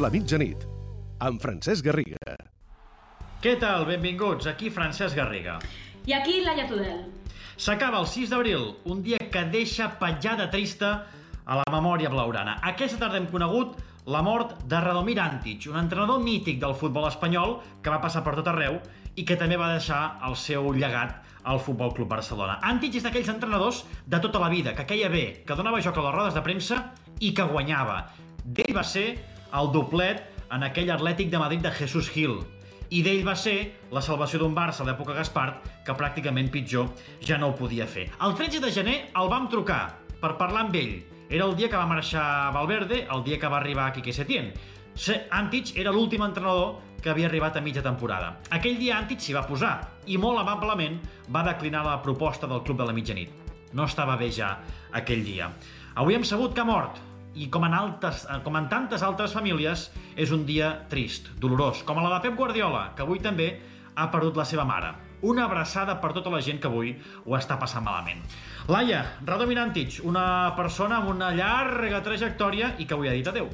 de la mitjanit, amb Francesc Garriga. Què tal? Benvinguts, aquí Francesc Garriga. I aquí Laia Tudel. S'acaba el 6 d'abril, un dia que deixa petjada trista a la memòria blaurana. Aquesta tarda hem conegut la mort de Radomir Antic, un entrenador mític del futbol espanyol que va passar per tot arreu i que també va deixar el seu llegat al Futbol Club Barcelona. Antic és d'aquells entrenadors de tota la vida, que queia bé, que donava joc a les rodes de premsa i que guanyava. D'ell va ser el doblet en aquell Atlètic de Madrid de Jesús Gil, i d'ell va ser la salvació d'un Barça a l'època Gaspart, que pràcticament pitjor ja no ho podia fer. El 13 de gener el vam trucar per parlar amb ell. Era el dia que va marxar Valverde, el dia que va arribar Quique Setién. Antich era l'últim entrenador que havia arribat a mitja temporada. Aquell dia Antich s'hi va posar i molt amablement va declinar la proposta del club de la mitjanit. No estava bé ja aquell dia. Avui hem sabut que ha mort, i com en, altes, com en tantes altres famílies, és un dia trist, dolorós, com la de Pep Guardiola, que avui també ha perdut la seva mare. Una abraçada per tota la gent que avui ho està passant malament. Laia, Radomir Antic, una persona amb una llarga trajectòria i que avui ha dit adeu.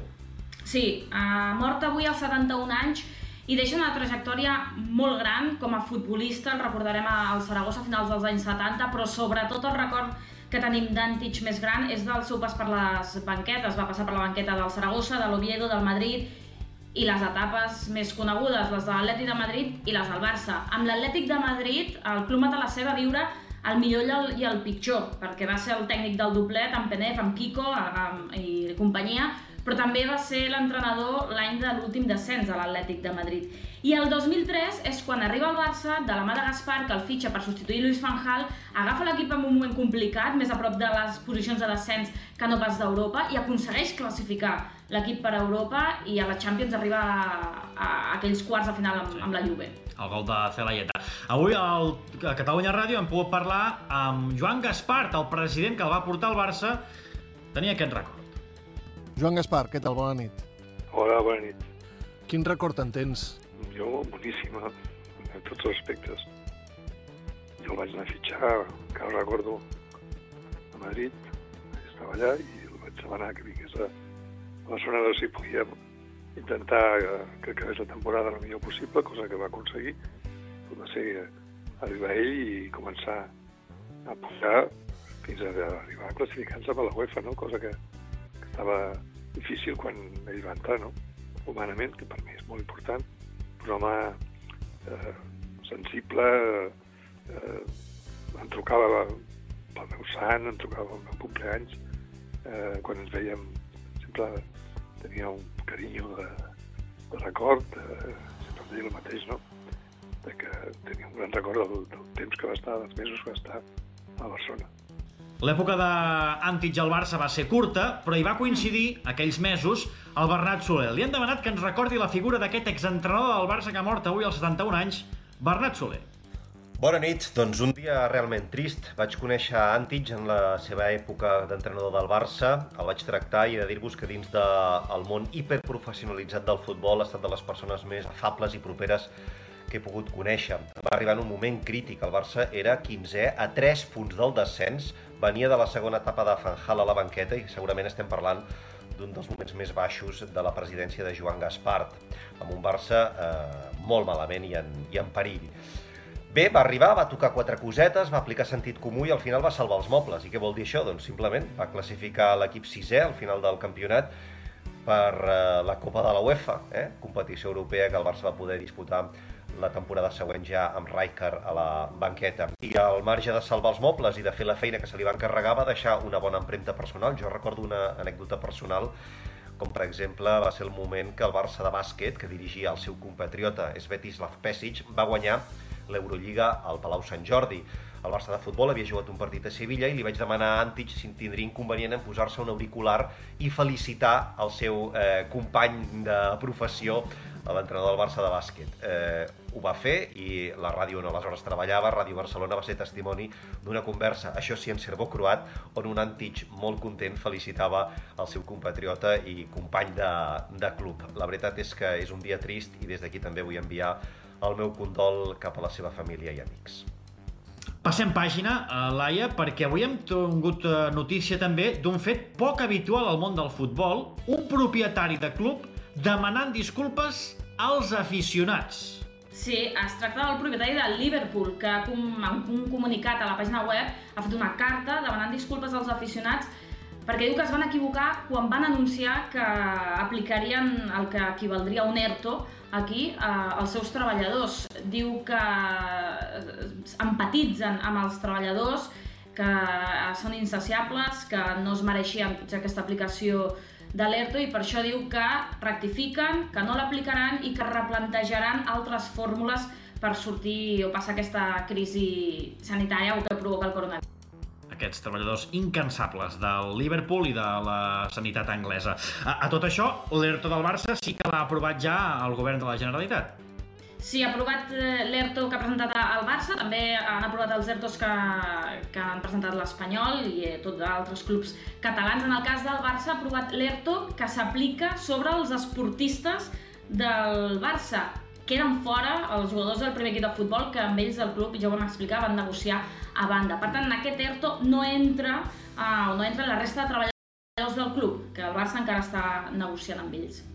Sí, ha mort avui als 71 anys i deixa una trajectòria molt gran com a futbolista, el recordarem al Saragossa a finals dels anys 70, però sobretot el record que tenim d'Antich més gran és del seu pas per les banquetes, va passar per la banqueta del Saragossa, de l'Oviedo, del Madrid, i les etapes més conegudes, les de l'Atlètic de Madrid i les del Barça. Amb l'Atlètic de Madrid, el club Matalassé va viure el millor i el, i el pitjor, perquè va ser el tècnic del doblet, amb Penef, amb Kiko amb, i companyia, però també va ser l'entrenador l'any de l'últim descens a l'Atlètic de Madrid. I el 2003 és quan arriba al Barça, de la mà de Gaspar, que el fitxa per substituir Luis Van Gaal, agafa l'equip en un moment complicat, més a prop de les posicions de descens que no pas d'Europa, i aconsegueix classificar l'equip per a Europa i a la Champions arriba a, a aquells quarts de final amb, amb la Juve. El gol de Celaieta. Avui al, a Catalunya Ràdio hem pogut parlar amb Joan Gaspart, el president que el va portar al Barça. Tenia aquest record. Joan Gaspar, què tal? Bona nit. Hola, bona nit. Quin record en tens? Jo, boníssima, en tots els aspectes. Jo el vaig anar a fitxar, encara recordo, a Madrid, estava allà i el vaig demanar que vingués a Barcelona si podíem intentar que acabés la temporada el millor possible, cosa que va aconseguir. Va ser arribar ell i començar a pujar fins a arribar a classificar-se per la UEFA, no? cosa que, que estava difícil quan ell va entrar, no? humanament, que per mi és molt important, un home eh, sensible, eh, em trucava pel meu sant, em trucava pel meu cumpleaños, eh, quan ens veiem sempre tenia un carinyo de, de record, eh, sempre em deia el mateix, no? de que tenia un gran record del, del temps que va estar, dels mesos que va estar a Barcelona. L'època d'Antich al Barça va ser curta, però hi va coincidir, aquells mesos, el Bernat Soler. Li han demanat que ens recordi la figura d'aquest exentrenador del Barça que ha mort avui als 71 anys, Bernat Soler. Bona nit. Doncs un dia realment trist. Vaig conèixer Antich en la seva època d'entrenador del Barça. El vaig tractar i he de dir-vos que dins del món hiperprofessionalitzat del futbol ha estat de les persones més afables i properes que he pogut conèixer. Va arribar en un moment crític. El Barça era 15è a 3 punts del descens, venia de la segona etapa de Fanjal a la banqueta i segurament estem parlant d'un dels moments més baixos de la presidència de Joan Gaspart, amb un Barça eh, molt malament i en, i en perill. Bé, va arribar, va tocar quatre cosetes, va aplicar sentit comú i al final va salvar els mobles. I què vol dir això? Doncs simplement va classificar l'equip sisè al final del campionat per eh, la Copa de la UEFA, eh? competició europea que el Barça va poder disputar la temporada següent ja amb Rijkaard a la banqueta. I al marge de salvar els mobles i de fer la feina que se li va encarregar, va deixar una bona empremta personal. Jo recordo una anècdota personal com per exemple va ser el moment que el Barça de bàsquet, que dirigia el seu compatriota Svetislav Pesic, va guanyar l'Eurolliga al Palau Sant Jordi. El Barça de futbol havia jugat un partit a Sevilla i li vaig demanar a Antich si tindria inconvenient en posar-se un auricular i felicitar el seu eh, company de professió l'entrenador del Barça de bàsquet. Eh, ho va fer i la ràdio on aleshores treballava, Ràdio Barcelona, va ser testimoni d'una conversa, això sí en serbo croat, on un Antich molt content felicitava el seu compatriota i company de, de club. La veritat és que és un dia trist i des d'aquí també vull enviar el meu condol cap a la seva família i amics. Passem pàgina, uh, Laia, perquè avui hem tingut uh, notícia també d'un fet poc habitual al món del futbol. Un propietari de club demanant disculpes als aficionats. Sí, es tracta del propietari del Liverpool, que en un comunicat a la pàgina web ha fet una carta demanant disculpes als aficionats perquè diu que es van equivocar quan van anunciar que aplicarien el que equivaldria un ERTO aquí eh, als seus treballadors. Diu que empatitzen amb els treballadors, que són insaciables, que no es mereixien potser aquesta aplicació de l'ERTO i per això diu que rectifiquen, que no l'aplicaran i que replantejaran altres fórmules per sortir o passar aquesta crisi sanitària o que provoca el coronavirus aquests treballadors incansables del Liverpool i de la sanitat anglesa. A, a tot això, l'ERTO del Barça sí que l'ha aprovat ja el govern de la Generalitat. Sí, ha aprovat eh, l'ERTO que ha presentat el Barça, també han aprovat els ERTOs que, que han presentat l'Espanyol i eh, tots altres clubs catalans. En el cas del Barça ha aprovat l'ERTO que s'aplica sobre els esportistes del Barça. Queden fora els jugadors del primer equip de futbol que amb ells del club, ja ho vam explicar, van negociar a banda. Per tant, en aquest ERTO no entra, uh, no entra la resta de treballadors del club, que el Barça encara està negociant amb ells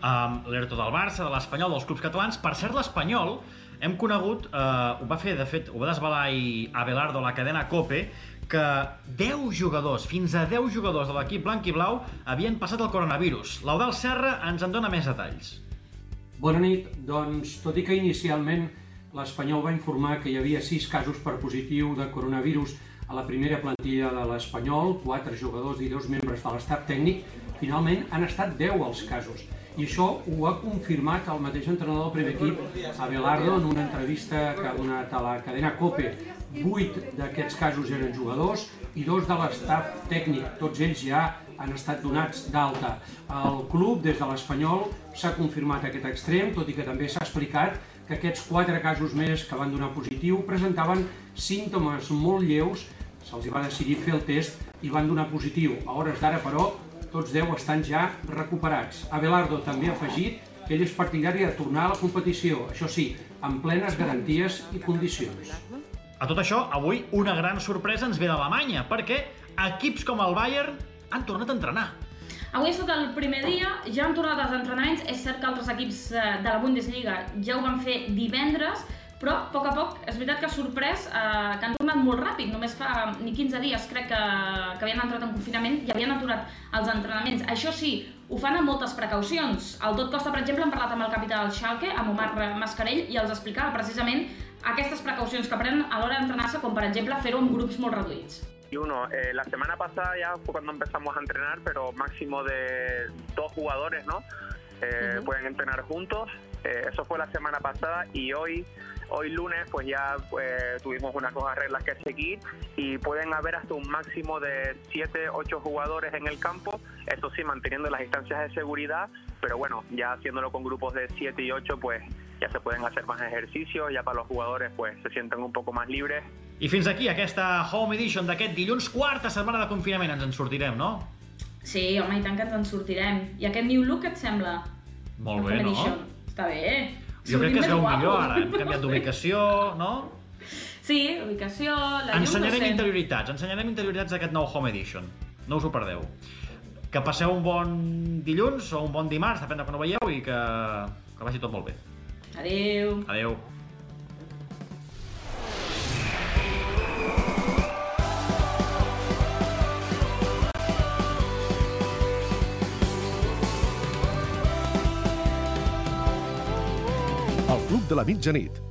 um, l'ERTO del Barça, de l'Espanyol, dels clubs catalans. Per cert, l'Espanyol hem conegut, uh, ho va fer, de fet, ho va desvelar ahir Abelardo la cadena COPE, que 10 jugadors, fins a 10 jugadors de l'equip blanc i blau havien passat el coronavirus. L'Eudal Serra ens en dona més detalls. Bona nit. Doncs, tot i que inicialment l'Espanyol va informar que hi havia 6 casos per positiu de coronavirus a la primera plantilla de l'Espanyol, 4 jugadors i 2 membres de l'estat tècnic, finalment han estat 10 els casos. I això ho ha confirmat el mateix entrenador del primer equip, Abelardo, en una entrevista que ha donat a la cadena COPE. Vuit d'aquests casos eren jugadors i dos de l'estaf tècnic, tots ells ja han estat donats d'alta. El club, des de l'Espanyol, s'ha confirmat aquest extrem, tot i que també s'ha explicat que aquests quatre casos més que van donar positiu presentaven símptomes molt lleus, se'ls va decidir fer el test i van donar positiu. A hores d'ara, però, tots 10 estan ja recuperats. Abelardo també ha afegit que ell és partidari de tornar a la competició, això sí, amb plenes garanties i condicions. A tot això, avui una gran sorpresa ens ve d'Alemanya, perquè equips com el Bayern han tornat a entrenar. Avui ha estat el primer dia, ja han tornat els entrenaments, és cert que altres equips eh, de la Bundesliga ja ho van fer divendres, però a poc a poc és veritat que ha sorprès eh, que han tornat molt ràpid, només fa ni 15 dies crec que, que havien entrat en confinament i havien aturat els entrenaments. Això sí, ho fan amb moltes precaucions. El Tot Costa, per exemple, han parlat amb el capità del Schalke, amb Omar Mascarell, i els explicava precisament aquestes precaucions que prenen a l'hora d'entrenar-se, com per exemple fer-ho amb grups molt reduïts. Y uno, eh, la semana pasada ya fue cuando empezamos a entrenar, pero máximo de dos jugadores, ¿no? Eh, uh -huh. Pueden entrenar juntos. Eh, eso fue la semana pasada y hoy Hoy lunes pues ya pues, tuvimos unas nuevas reglas que seguir y pueden haber hasta un máximo de 7, 8 jugadores en el campo, eso sí manteniendo las distancias de seguridad, pero bueno, ya haciéndolo con grupos de 7 y 8 pues ja se pueden hacer más ejercicios, ya para los jugadores pues se sienten un poco más libres. I fins aquí aquesta Home Edition d'aquest dilluns, quarta setmana de confinament, ens en sortirem, no? Sí, home, i tant que ens en sortirem. I aquest new look et sembla? Molt bé, no? Edition. Està bé. Jo crec que es veu millor ara, hem canviat d'ubicació, no? Sí, ubicació, la llum... Ensenyarem interioritats, ensenyarem interioritats d'aquest nou Home Edition. No us ho perdeu. Que passeu un bon dilluns o un bon dimarts, depèn de quan ho veieu, i que, que vagi tot molt bé. Adeu. Adeu. De la Mitjanit,